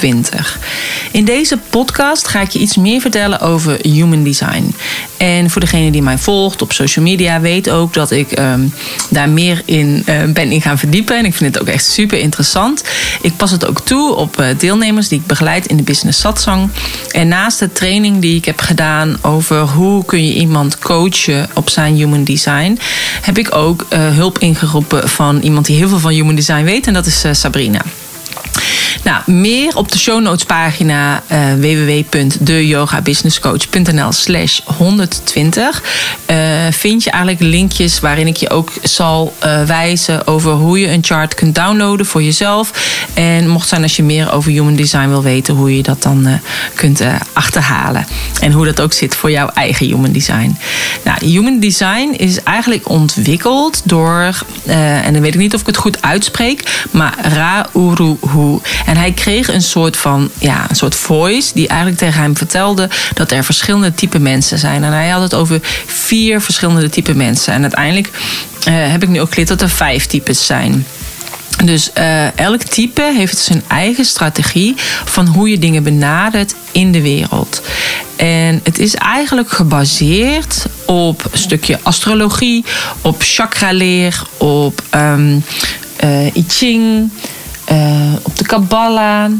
120. In deze podcast ga ik je iets meer vertellen over human design. En voor degene die mij volgt op social media weet ook dat ik ehm, daar meer in uh, ben in gaan verdiepen. En ik vind het ook echt super interessant. Ik pas het ook toe op uh, deelnemers die ik begeleid in de business satsang. En naast de training die ik heb gedaan over hoe kun je iemand coachen op zijn human design, heb ik ook uh, hulp ingeroepen van iemand die heel veel van human design weet. En dat is Sabrina. Nou, meer op de show notes pagina uh, www.deyogabusinesscoach.nl slash 120 uh, vind je eigenlijk linkjes waarin ik je ook zal uh, wijzen over hoe je een chart kunt downloaden voor jezelf. En mocht zijn als je meer over human design wil weten, hoe je dat dan kunt achterhalen. En hoe dat ook zit voor jouw eigen human design. Nou, human design is eigenlijk ontwikkeld door, en dan weet ik niet of ik het goed uitspreek, maar Ra Uru Hu. En hij kreeg een soort van ja, een soort voice die eigenlijk tegen hem vertelde dat er verschillende type mensen zijn. En hij had het over vier verschillende type mensen. En uiteindelijk uh, heb ik nu ook geleerd dat er vijf types zijn. Dus uh, elk type heeft zijn eigen strategie van hoe je dingen benadert in de wereld. En het is eigenlijk gebaseerd op een stukje astrologie, op chakra-leer, op um, I Ching. Uh, op de Kabbalah.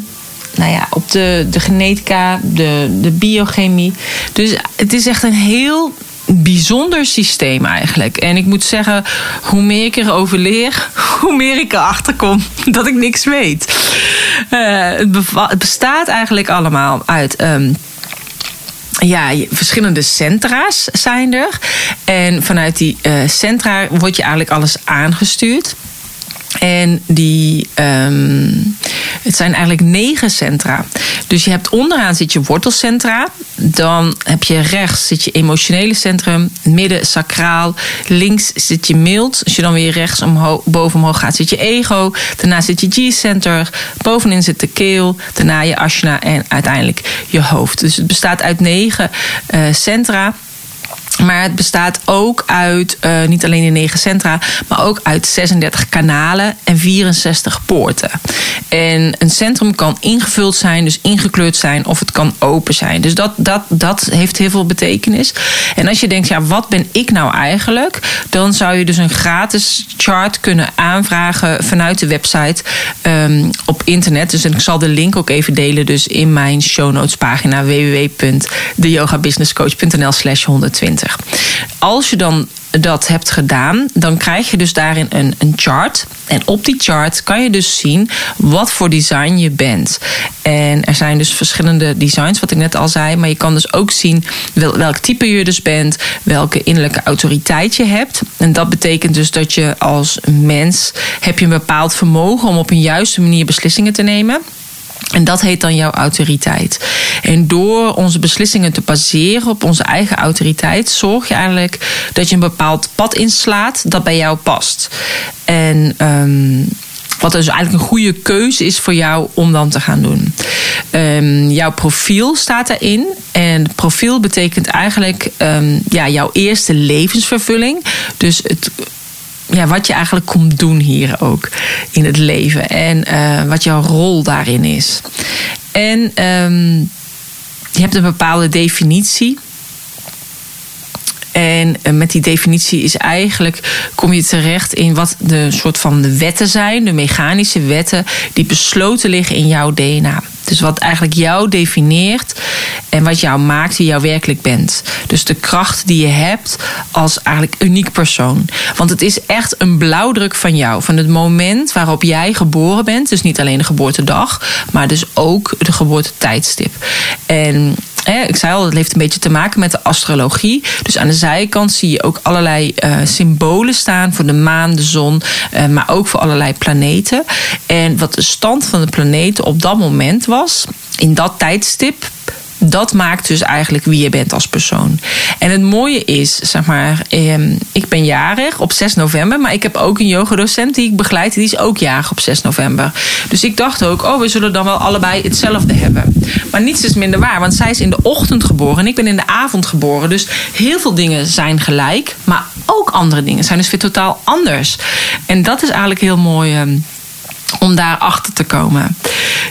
Nou ja, op de, de genetica, de, de biochemie. Dus het is echt een heel bijzonder systeem eigenlijk. En ik moet zeggen, hoe meer ik erover leer, hoe meer ik erachter kom dat ik niks weet. Uh, het, bestaat eigenlijk allemaal uit. Um, ja, verschillende centra's zijn er. En vanuit die uh, centra wordt je eigenlijk alles aangestuurd. En die, um, het zijn eigenlijk negen centra. Dus je hebt onderaan zit je wortelcentra. Dan heb je rechts zit je emotionele centrum. Midden sacraal. Links zit je mild. Als je dan weer rechts omhoog, boven omhoog gaat zit je ego. Daarna zit je G-center. Bovenin zit de keel. Daarna je ashna en uiteindelijk je hoofd. Dus het bestaat uit negen uh, centra. Maar het bestaat ook uit eh, niet alleen de negen centra, maar ook uit 36 kanalen en 64 poorten. En een centrum kan ingevuld zijn, dus ingekleurd zijn, of het kan open zijn. Dus dat, dat, dat heeft heel veel betekenis. En als je denkt, ja, wat ben ik nou eigenlijk? Dan zou je dus een gratis chart kunnen aanvragen vanuit de website ehm, op internet. Dus ik zal de link ook even delen, dus in mijn show notes pagina www.deyogabusinesscoach.nl/slash 120. Als je dan dat hebt gedaan, dan krijg je dus daarin een, een chart. En op die chart kan je dus zien wat voor design je bent. En er zijn dus verschillende designs, wat ik net al zei. Maar je kan dus ook zien welk type je dus bent, welke innerlijke autoriteit je hebt. En dat betekent dus dat je als mens heb je een bepaald vermogen om op een juiste manier beslissingen te nemen. En dat heet dan jouw autoriteit. En door onze beslissingen te baseren op onze eigen autoriteit, zorg je eigenlijk dat je een bepaald pad inslaat dat bij jou past. En. Um, wat dus eigenlijk een goede keuze is voor jou om dan te gaan doen. Um, jouw profiel staat erin. En profiel betekent eigenlijk um, ja, jouw eerste levensvervulling. Dus het ja, wat je eigenlijk komt doen hier ook in het leven. En uh, wat jouw rol daarin is. En um, je hebt een bepaalde definitie. En uh, met die definitie is eigenlijk kom je terecht in wat de soort van de wetten zijn, de mechanische wetten die besloten liggen in jouw DNA. Dus wat eigenlijk jou definieert en wat jou maakt wie jou werkelijk bent. Dus de kracht die je hebt als eigenlijk uniek persoon. Want het is echt een blauwdruk van jou. Van het moment waarop jij geboren bent. Dus niet alleen de geboortedag, maar dus ook de geboortetijdstip. En ik zei al, het heeft een beetje te maken met de astrologie. Dus aan de zijkant zie je ook allerlei uh, symbolen staan voor de maan, de zon, uh, maar ook voor allerlei planeten. En wat de stand van de planeten op dat moment was, in dat tijdstip, dat maakt dus eigenlijk wie je bent als persoon. En het mooie is, zeg maar, ehm, ik ben jarig op 6 november, maar ik heb ook een yogadocent die ik begeleid, die is ook jarig op 6 november. Dus ik dacht ook, oh, we zullen dan wel allebei hetzelfde hebben. Maar niets is minder waar, want zij is in de ochtend geboren en ik ben in de avond geboren. Dus heel veel dingen zijn gelijk, maar ook andere dingen zijn dus weer totaal anders. En dat is eigenlijk heel mooi. Om daar achter te komen.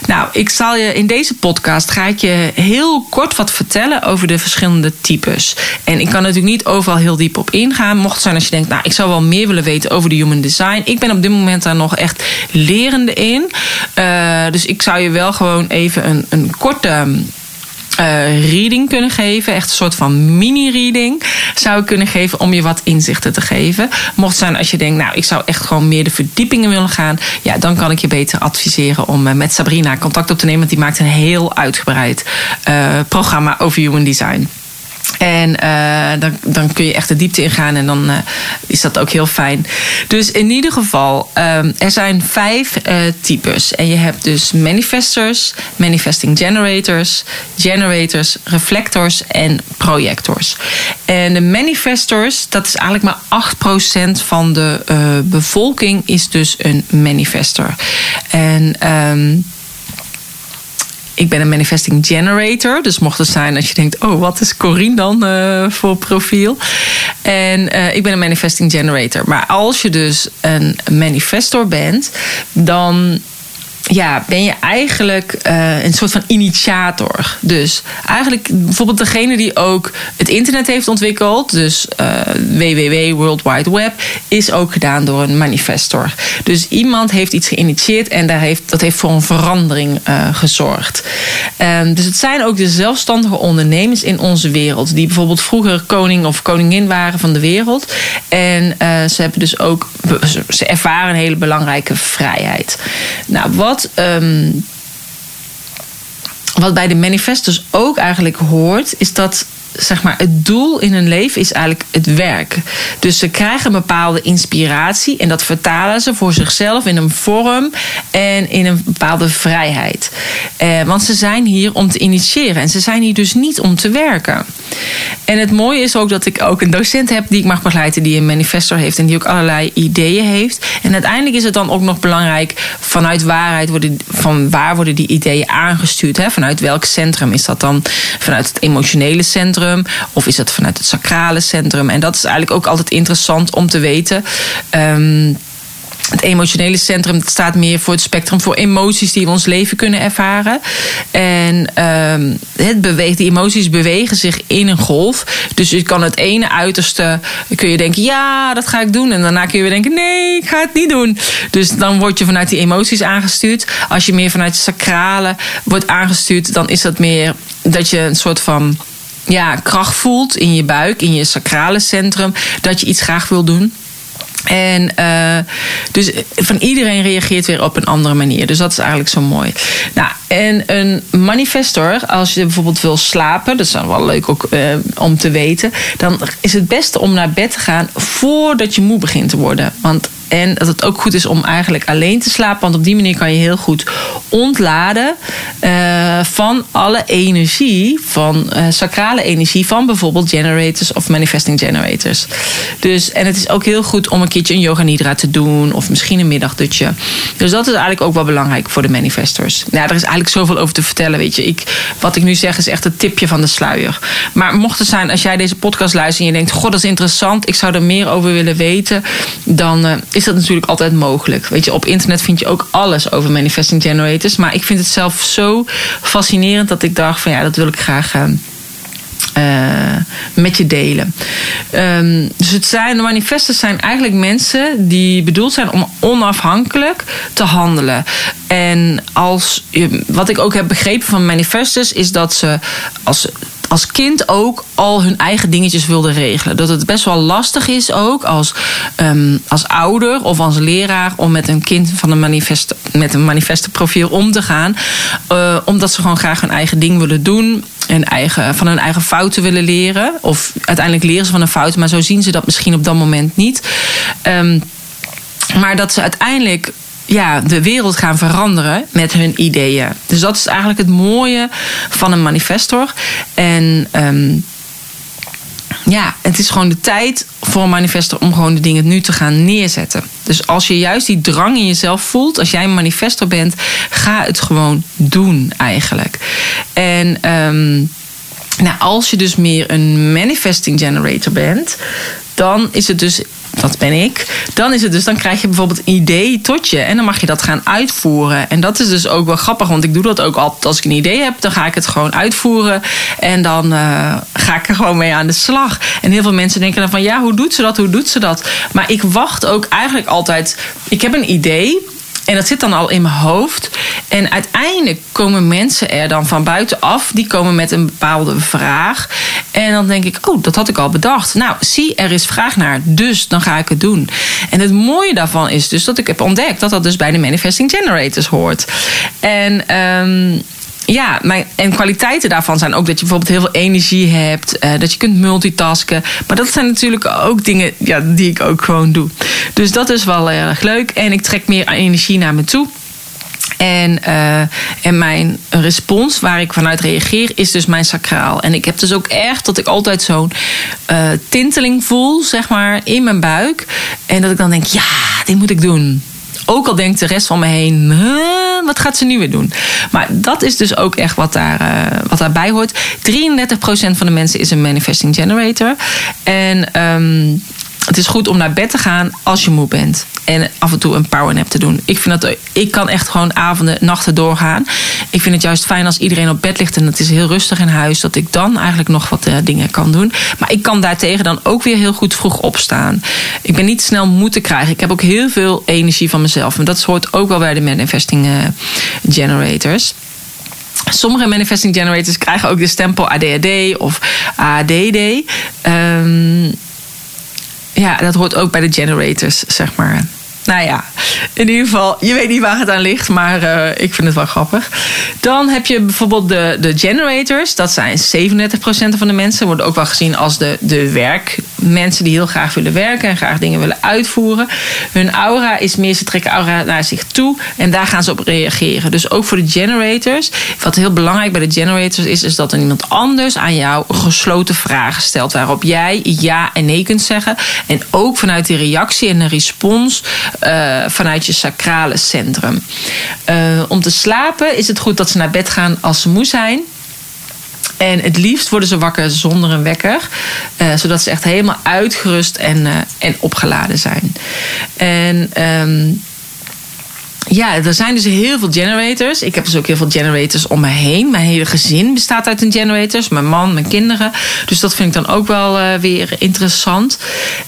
Nou, ik zal je in deze podcast ga ik je heel kort wat vertellen over de verschillende types. En ik kan natuurlijk niet overal heel diep op ingaan. Mocht het zijn als je denkt, nou, ik zou wel meer willen weten over de human design. Ik ben op dit moment daar nog echt lerende in. Uh, dus ik zou je wel gewoon even een, een korte uh, reading kunnen geven. Echt een soort van mini-reading zou ik kunnen geven om je wat inzichten te geven. Mocht zijn als je denkt, nou, ik zou echt gewoon meer de verdiepingen willen gaan. Ja, dan kan ik je beter adviseren om uh, met Sabrina contact op te nemen. Want die maakt een heel uitgebreid uh, programma over human design. En uh, dan, dan kun je echt de diepte ingaan en dan uh, is dat ook heel fijn. Dus in ieder geval, um, er zijn vijf uh, types. En je hebt dus manifestors, manifesting generators, generators, reflectors en projectors. En de manifestors, dat is eigenlijk maar 8% van de bevolking, is dus een manifestor. En um, ik ben een manifesting generator. Dus mocht het zijn als je denkt: oh, wat is Corine dan uh, voor profiel? En uh, ik ben een manifesting generator. Maar als je dus een manifestor bent, dan ja, ben je eigenlijk uh, een soort van initiator. Dus eigenlijk bijvoorbeeld degene die ook het internet heeft ontwikkeld, dus www, World Wide Web, is ook gedaan door een manifestor. Dus iemand heeft iets geïnitieerd en daar heeft, dat heeft voor een verandering uh, gezorgd. Um, dus het zijn ook de zelfstandige ondernemers in onze wereld, die bijvoorbeeld vroeger koning of koningin waren van de wereld. En ze hebben dus ook, ze ervaren een hele belangrijke vrijheid. Nou, wat wat. Um, wat bij de manifestos ook eigenlijk hoort, is dat zeg maar, het doel in hun leven is eigenlijk het werk. Dus ze krijgen een bepaalde inspiratie en dat vertalen ze voor zichzelf in een vorm en in een bepaalde vrijheid. Eh, want ze zijn hier om te initiëren en ze zijn hier dus niet om te werken. En het mooie is ook dat ik ook een docent heb die ik mag begeleiden, die een manifestor heeft en die ook allerlei ideeën heeft. En uiteindelijk is het dan ook nog belangrijk vanuit waarheid worden, van waar worden die ideeën aangestuurd? Hè? Vanuit welk centrum is dat dan? Vanuit het emotionele centrum of is het vanuit het sacrale centrum? En dat is eigenlijk ook altijd interessant om te weten. Um, het emotionele centrum staat meer voor het spectrum voor emoties die we ons leven kunnen ervaren. En um, het beweegt, die emoties bewegen zich in een golf. Dus je kan het ene uiterste, kun je denken, ja, dat ga ik doen. En daarna kun je weer denken, nee, ik ga het niet doen. Dus dan word je vanuit die emoties aangestuurd. Als je meer vanuit het sacrale wordt aangestuurd, dan is dat meer dat je een soort van ja, kracht voelt in je buik, in je sacrale centrum, dat je iets graag wil doen. En uh, dus van iedereen reageert weer op een andere manier. Dus dat is eigenlijk zo mooi. Nou, en een manifestor, als je bijvoorbeeld wil slapen, dat is dan wel leuk ook uh, om te weten, dan is het beste om naar bed te gaan voordat je moe begint te worden. Want en dat het ook goed is om eigenlijk alleen te slapen. Want op die manier kan je heel goed ontladen uh, van alle energie, van uh, sacrale energie, van bijvoorbeeld generators of manifesting generators. Dus, en het is ook heel goed om een keertje een yoga nidra te doen, of misschien een middagdutje. Dus dat is eigenlijk ook wel belangrijk voor de manifestors. Nou, er is eigenlijk zoveel over te vertellen. Weet je, ik, wat ik nu zeg is echt het tipje van de sluier. Maar mocht het zijn, als jij deze podcast luistert en je denkt: God, dat is interessant, ik zou er meer over willen weten, dan uh, is dat natuurlijk altijd mogelijk. Weet je, op internet vind je ook alles over manifesting generators. Maar ik vind het zelf zo fascinerend dat ik dacht: van ja, dat wil ik graag. Uh, met je delen. Um, dus het zijn, de manifestors zijn eigenlijk mensen die bedoeld zijn om onafhankelijk te handelen. En als, wat ik ook heb begrepen van manifestors is dat ze als als kind ook al hun eigen dingetjes wilden regelen. Dat het best wel lastig is ook als, um, als ouder of als leraar om met een kind van een manifest, met een manifestenprofiel om te gaan. Uh, omdat ze gewoon graag hun eigen ding willen doen. En eigen, van hun eigen fouten willen leren. Of uiteindelijk leren ze van een fout, maar zo zien ze dat misschien op dat moment niet. Um, maar dat ze uiteindelijk ja, de wereld gaan veranderen met hun ideeën. Dus dat is eigenlijk het mooie van een manifestor. En ehm, ja, het is gewoon de tijd voor een manifestor om gewoon de dingen nu te gaan neerzetten. Dus als je juist die drang in jezelf voelt, als jij een manifestor bent, ga het gewoon doen eigenlijk. En um, nou, als je dus meer een manifesting generator bent, dan is het dus dat ben ik. Dan is het dus, dan krijg je bijvoorbeeld een idee tot je. En dan mag je dat gaan uitvoeren. En dat is dus ook wel grappig, want ik doe dat ook altijd als ik een idee heb. Dan ga ik het gewoon uitvoeren. En dan uh, ga ik er gewoon mee aan de slag. En heel veel mensen denken dan van, ja, hoe doet ze dat? Hoe doet ze dat? Maar ik wacht ook eigenlijk altijd. Ik heb een idee. En dat zit dan al in mijn hoofd. En uiteindelijk komen mensen er dan van buitenaf. Die komen met een bepaalde vraag. En dan denk ik, oh, dat had ik al bedacht. Nou, zie, er is vraag naar. Dus dan ga ik het doen. En het mooie daarvan is dus dat ik heb ontdekt dat dat dus bij de Manifesting Generators hoort. En um, ja, mijn, en kwaliteiten daarvan zijn ook dat je bijvoorbeeld heel veel energie hebt, uh, dat je kunt multitasken. Maar dat zijn natuurlijk ook dingen ja, die ik ook gewoon doe. Dus dat is wel erg leuk. En ik trek meer energie naar me toe. En, uh, en mijn respons waar ik vanuit reageer is dus mijn sacraal. En ik heb dus ook echt dat ik altijd zo'n uh, tinteling voel, zeg maar, in mijn buik. En dat ik dan denk, ja, dit moet ik doen. Ook al denkt de rest van me heen, wat gaat ze nu weer doen? Maar dat is dus ook echt wat, daar, uh, wat daarbij hoort. 33% van de mensen is een manifesting generator. En um, het is goed om naar bed te gaan als je moe bent. En af en toe een powernap te doen. Ik, vind dat, ik kan echt gewoon avonden, nachten doorgaan. Ik vind het juist fijn als iedereen op bed ligt en het is heel rustig in huis. Dat ik dan eigenlijk nog wat uh, dingen kan doen. Maar ik kan daartegen dan ook weer heel goed vroeg opstaan. Ik ben niet snel moe te krijgen. Ik heb ook heel veel energie van mezelf. En dat hoort ook wel bij de manifesting uh, generators. Sommige manifesting generators krijgen ook de stempel ADHD of ADD. Ja, dat hoort ook bij de generators, zeg maar. Nou ja, in ieder geval, je weet niet waar het aan ligt, maar uh, ik vind het wel grappig. Dan heb je bijvoorbeeld de, de generators, dat zijn 37% van de mensen, worden ook wel gezien als de, de werkmensen die heel graag willen werken en graag dingen willen uitvoeren. Hun aura is meer, ze trekken aura naar zich toe en daar gaan ze op reageren. Dus ook voor de generators, wat heel belangrijk bij de generators is, is dat er iemand anders aan jou gesloten vragen stelt, waarop jij ja en nee kunt zeggen. En ook vanuit die reactie en de respons uh, vanuit je sacrale centrum. Uh, om te slapen is het goed dat ze naar bed gaan als ze moe zijn. En het liefst worden ze wakker zonder een wekker. Uh, zodat ze echt helemaal uitgerust en, en opgeladen zijn. En um, ja, er zijn dus heel veel generators. Ik heb dus ook heel veel generators om me heen. Mijn hele gezin bestaat uit een generators. Mijn man, mijn kinderen. Dus dat vind ik dan ook wel uh, weer interessant.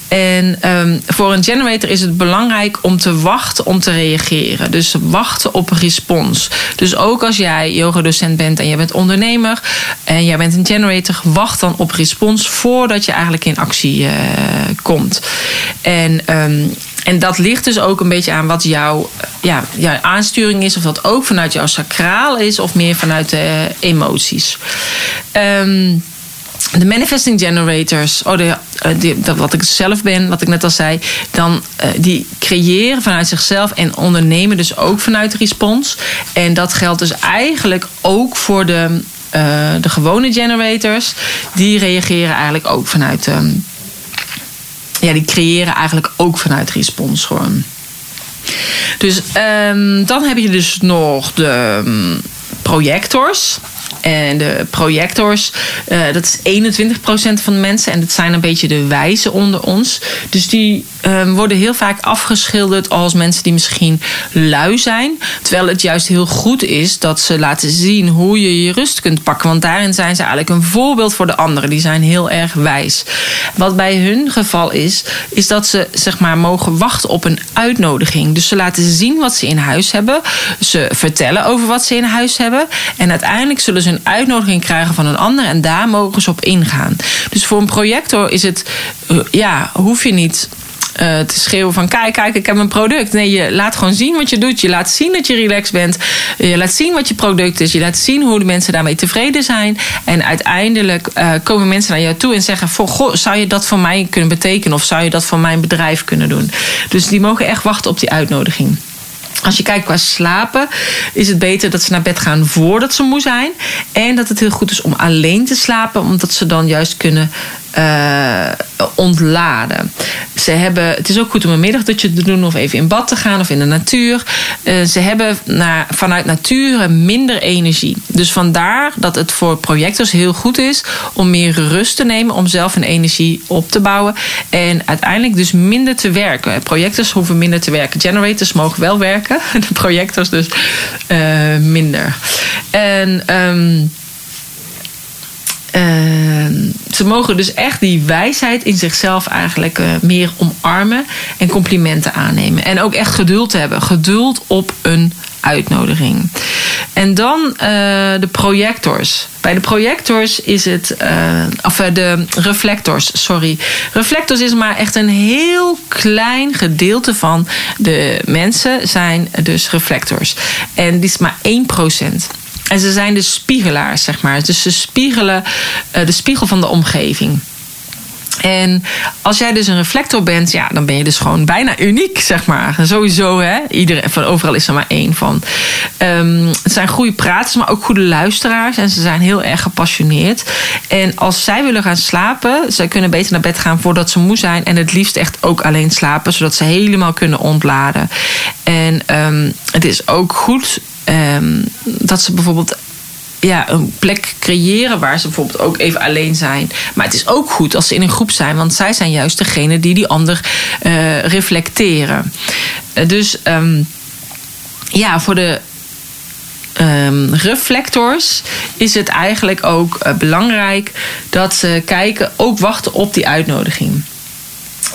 En um, voor een generator is het belangrijk om te wachten om te reageren. Dus wachten op een respons. Dus ook als jij yogadocent bent en jij bent ondernemer en jij bent een generator, wacht dan op respons voordat je eigenlijk in actie uh, komt. En um, en dat ligt dus ook een beetje aan wat jouw, ja, jouw aansturing is. Of dat ook vanuit jouw sacraal is of meer vanuit de emoties. Um, de manifesting generators, oh de, dat wat ik zelf ben, wat ik net al zei, dan die creëren vanuit zichzelf en ondernemen dus ook vanuit respons. En dat geldt dus eigenlijk ook voor de, de gewone generators. Die reageren eigenlijk ook vanuit. Um, ja, die creëren eigenlijk ook vanuit respons gewoon. Dus um, dan heb je dus nog de um, projectors. En de projectors, uh, dat is 21% van de mensen. En dat zijn een beetje de wijzen onder ons. Dus die um, worden heel vaak afgeschilderd als mensen die misschien lui zijn. Terwijl het juist heel goed is dat ze laten zien hoe je je rust kunt pakken. Want daarin zijn ze eigenlijk een voorbeeld voor de anderen. Die zijn heel erg wijs. Wat bij hun geval is, is dat ze zeg maar mogen wachten op een uitnodiging. Dus ze laten zien wat ze in huis hebben. Ze vertellen over wat ze in huis hebben. En uiteindelijk zullen ze een uitnodiging krijgen van een ander. En daar mogen ze op ingaan. Dus voor een projector is het, ja, hoef je niet uh, te schreeuwen van kijk, kijk, ik heb een product. Nee, je laat gewoon zien wat je doet. Je laat zien dat je relaxed bent. Je laat zien wat je product is. Je laat zien hoe de mensen daarmee tevreden zijn. En uiteindelijk uh, komen mensen naar jou toe en zeggen: voor, goh, zou je dat voor mij kunnen betekenen? Of zou je dat voor mijn bedrijf kunnen doen? Dus die mogen echt wachten op die uitnodiging. Als je kijkt qua slapen, is het beter dat ze naar bed gaan voordat ze moe zijn. En dat het heel goed is om alleen te slapen, omdat ze dan juist kunnen uh, ontladen. Ze hebben, het is ook goed om een middagdutje te doen of even in bad te gaan of in de natuur. Uh, ze hebben naar, vanuit nature minder energie. Dus vandaar dat het voor projectors heel goed is om meer rust te nemen om zelf hun energie op te bouwen. En uiteindelijk dus minder te werken. Projectors hoeven minder te werken. Generators mogen wel werken. De projectors dus uh, minder. En uh, ze mogen dus echt die wijsheid in zichzelf eigenlijk uh, meer omarmen en complimenten aannemen. En ook echt geduld hebben. Geduld op een uitnodiging. En dan uh, de projectors. Bij de projectors is het. Uh, of de reflectors, sorry. Reflectors is maar echt een heel klein gedeelte van de mensen zijn dus reflectors. En die is maar 1%. En ze zijn de spiegelaars, zeg maar. Dus ze spiegelen uh, de spiegel van de omgeving. En als jij dus een reflector bent, ja, dan ben je dus gewoon bijna uniek, zeg maar. Sowieso, hè. Iedereen, van overal is er maar één van. Um, het zijn goede praters, maar ook goede luisteraars. En ze zijn heel erg gepassioneerd. En als zij willen gaan slapen, zij kunnen beter naar bed gaan voordat ze moe zijn. En het liefst echt ook alleen slapen, zodat ze helemaal kunnen ontladen. En um, het is ook goed um, dat ze bijvoorbeeld ja, een plek creëren waar ze bijvoorbeeld ook even alleen zijn. Maar het is ook goed als ze in een groep zijn, want zij zijn juist degene die die ander uh, reflecteren. Uh, dus um, ja, voor de um, reflectors is het eigenlijk ook uh, belangrijk dat ze kijken, ook wachten op die uitnodiging.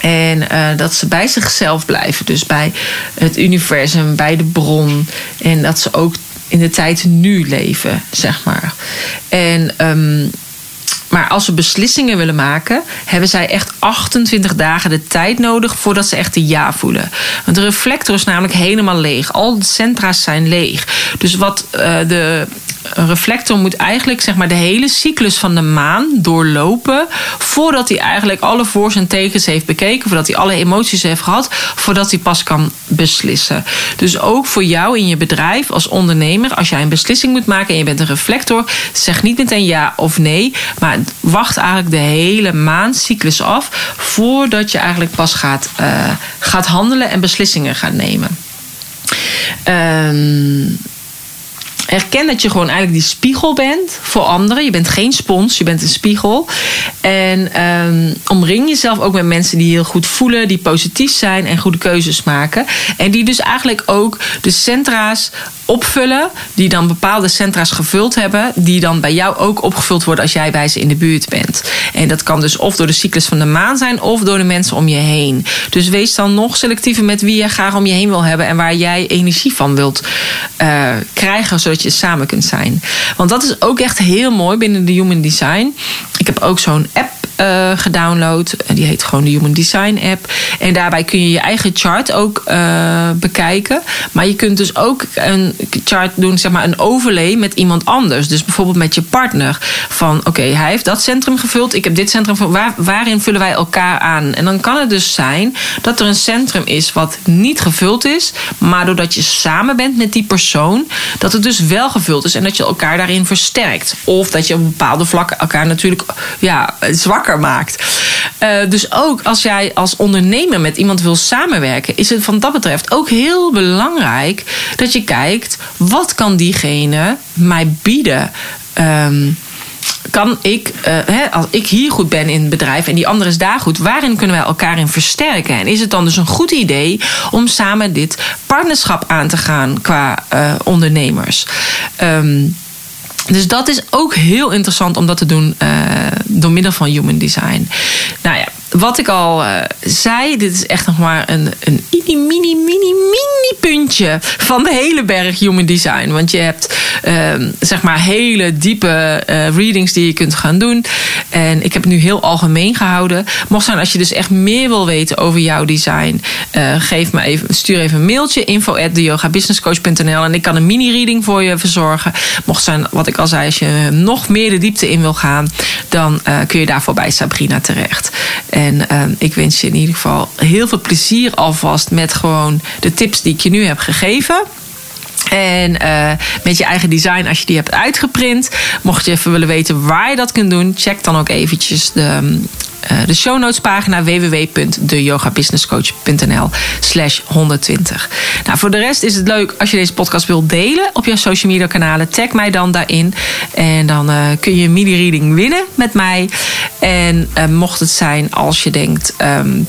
En dat ze bij zichzelf blijven. Dus bij het universum, bij de bron. En dat ze ook in de tijd nu leven, zeg maar. En um, maar als ze beslissingen willen maken, hebben zij echt 28 dagen de tijd nodig voordat ze echt een ja voelen. Want de reflector is namelijk helemaal leeg. Al de centra's zijn leeg. Dus wat uh, de reflector moet eigenlijk zeg maar, de hele cyclus van de maan doorlopen. Voordat hij eigenlijk alle voor's en tegens heeft bekeken. Voordat hij alle emoties heeft gehad. Voordat hij pas kan beslissen. Dus ook voor jou in je bedrijf als ondernemer. Als jij een beslissing moet maken en je bent een reflector. Zeg niet meteen ja of nee. Maar wacht eigenlijk de hele maancyclus af. Voordat je eigenlijk pas gaat, uh, gaat handelen en beslissingen gaat nemen. Um, Erken dat je gewoon eigenlijk die spiegel bent voor anderen. Je bent geen spons, je bent een spiegel. En um, omring jezelf ook met mensen die heel goed voelen, die positief zijn en goede keuzes maken. En die dus eigenlijk ook de centra's opvullen, die dan bepaalde centra's gevuld hebben, die dan bij jou ook opgevuld worden als jij bij ze in de buurt bent. En dat kan dus of door de cyclus van de maan zijn of door de mensen om je heen. Dus wees dan nog selectiever met wie je graag om je heen wil hebben en waar jij energie van wilt uh, krijgen, zodat je samen kunt zijn. Want dat is ook echt heel mooi binnen de Human Design. Ik heb ook zo'n app uh, gedownload. Die heet gewoon de Human Design app. En daarbij kun je je eigen chart ook uh, bekijken. Maar je kunt dus ook een chart doen, zeg maar een overlay met iemand anders. Dus bijvoorbeeld met je partner. Van oké, hij heeft dat centrum gevuld. Ik heb dit centrum gevuld. Waar, waarin vullen wij elkaar aan? En dan kan het dus zijn dat er een centrum is wat niet gevuld is. Maar doordat je samen bent met die persoon, dat het dus wel gevuld is. En dat je elkaar daarin versterkt. Of dat je op bepaalde vlakken elkaar natuurlijk ja, maakt. Uh, dus ook als jij als ondernemer met iemand wil samenwerken, is het van dat betreft ook heel belangrijk dat je kijkt wat kan diegene mij bieden. Um, kan ik, hè, als ik hier goed ben in het bedrijf en die andere is daar goed, waarin kunnen wij elkaar in versterken? En is het dan dus een goed idee om samen dit partnerschap aan te gaan qua uh, ondernemers? Um, dus dat is ook heel interessant om dat te doen uh, door middel van human design. Nou ja, wat ik al uh, zei, dit is echt nog maar een, een mini, mini, mini, mini puntje van de hele berg human design. Want je hebt uh, zeg maar hele diepe uh, readings die je kunt gaan doen. En ik heb het nu heel algemeen gehouden. Mocht zijn als je dus echt meer wil weten over jouw design, uh, geef me even, stuur even een mailtje info at en ik kan een mini-reading voor je verzorgen. Mocht zijn, wat ik al zei, als je nog meer de diepte in wil gaan, dan kun je daarvoor bij Sabrina terecht. Uh, ik wens je in ieder geval heel veel plezier alvast met gewoon de tips die ik je nu heb gegeven. En uh, met je eigen design, als je die hebt uitgeprint. Mocht je even willen weten waar je dat kunt doen, check dan ook eventjes de, uh, de show notes pagina www.deyogabusinesscoach.nl slash 120. Nou, voor de rest is het leuk als je deze podcast wilt delen op je social media kanalen. Tag mij dan daarin. En dan uh, kun je een mini-reading winnen met mij. En mocht het zijn als je denkt... Um,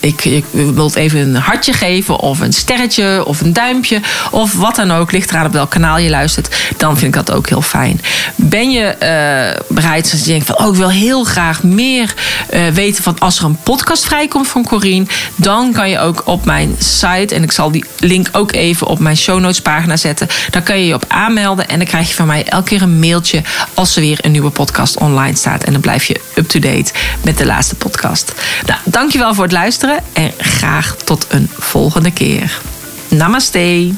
ik, ik wil even een hartje geven, of een sterretje, of een duimpje, of wat dan ook. Ligt eraan op welk kanaal je luistert. Dan vind ik dat ook heel fijn. Ben je uh, bereid, als je denkt van, oh, ik wil heel graag meer uh, weten van als er een podcast vrijkomt van Corine, dan kan je ook op mijn site, en ik zal die link ook even op mijn show notes pagina zetten. Dan kan je je op aanmelden en dan krijg je van mij elke keer een mailtje als er weer een nieuwe podcast online staat. En dan blijf je up-to-date met de laatste podcast. Nou, dankjewel voor het luisteren en graag tot een volgende keer. Namaste.